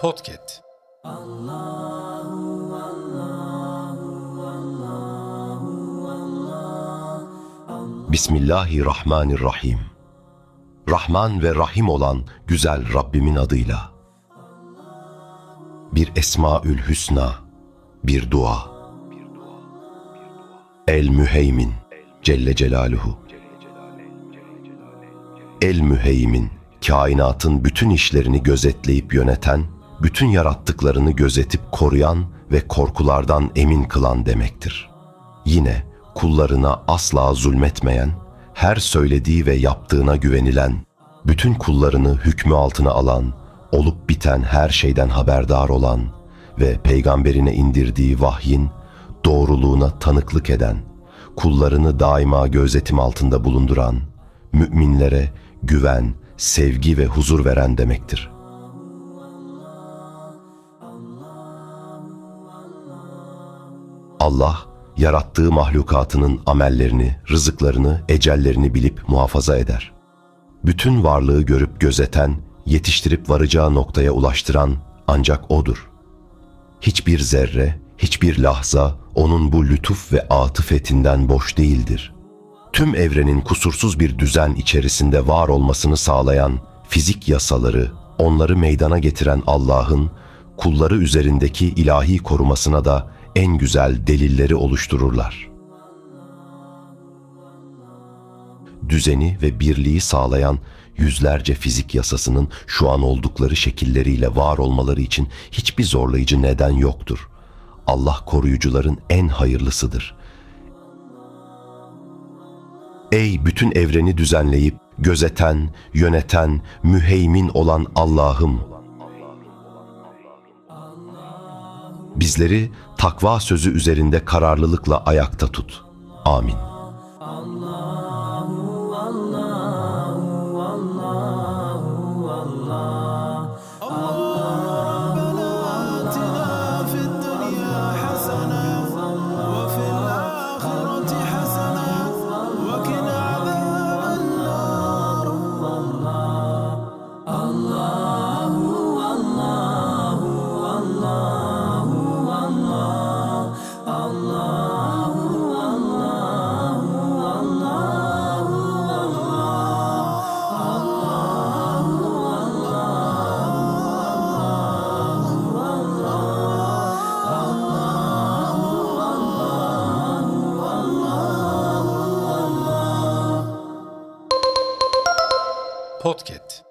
Podcast. Bismillahirrahmanirrahim. Rahman ve Rahim olan güzel Rabbimin adıyla. Bir Esmaül Hüsna, bir dua. El Müheymin Celle Celaluhu. El Müheymin, kainatın bütün işlerini gözetleyip yöneten, bütün yarattıklarını gözetip koruyan ve korkulardan emin kılan demektir. Yine kullarına asla zulmetmeyen, her söylediği ve yaptığına güvenilen, bütün kullarını hükmü altına alan, olup biten her şeyden haberdar olan ve peygamberine indirdiği vahyin doğruluğuna tanıklık eden, kullarını daima gözetim altında bulunduran, müminlere güven, sevgi ve huzur veren demektir. Allah, yarattığı mahlukatının amellerini, rızıklarını, ecellerini bilip muhafaza eder. Bütün varlığı görüp gözeten, yetiştirip varacağı noktaya ulaştıran ancak O'dur. Hiçbir zerre, hiçbir lahza O'nun bu lütuf ve atıfetinden boş değildir. Tüm evrenin kusursuz bir düzen içerisinde var olmasını sağlayan fizik yasaları, onları meydana getiren Allah'ın kulları üzerindeki ilahi korumasına da en güzel delilleri oluştururlar. Düzeni ve birliği sağlayan yüzlerce fizik yasasının şu an oldukları şekilleriyle var olmaları için hiçbir zorlayıcı neden yoktur. Allah koruyucuların en hayırlısıdır. Ey bütün evreni düzenleyip gözeten, yöneten, müheymin olan Allah'ım! Bizleri takva sözü üzerinde kararlılıkla ayakta tut. Amin. Allah. Podcast.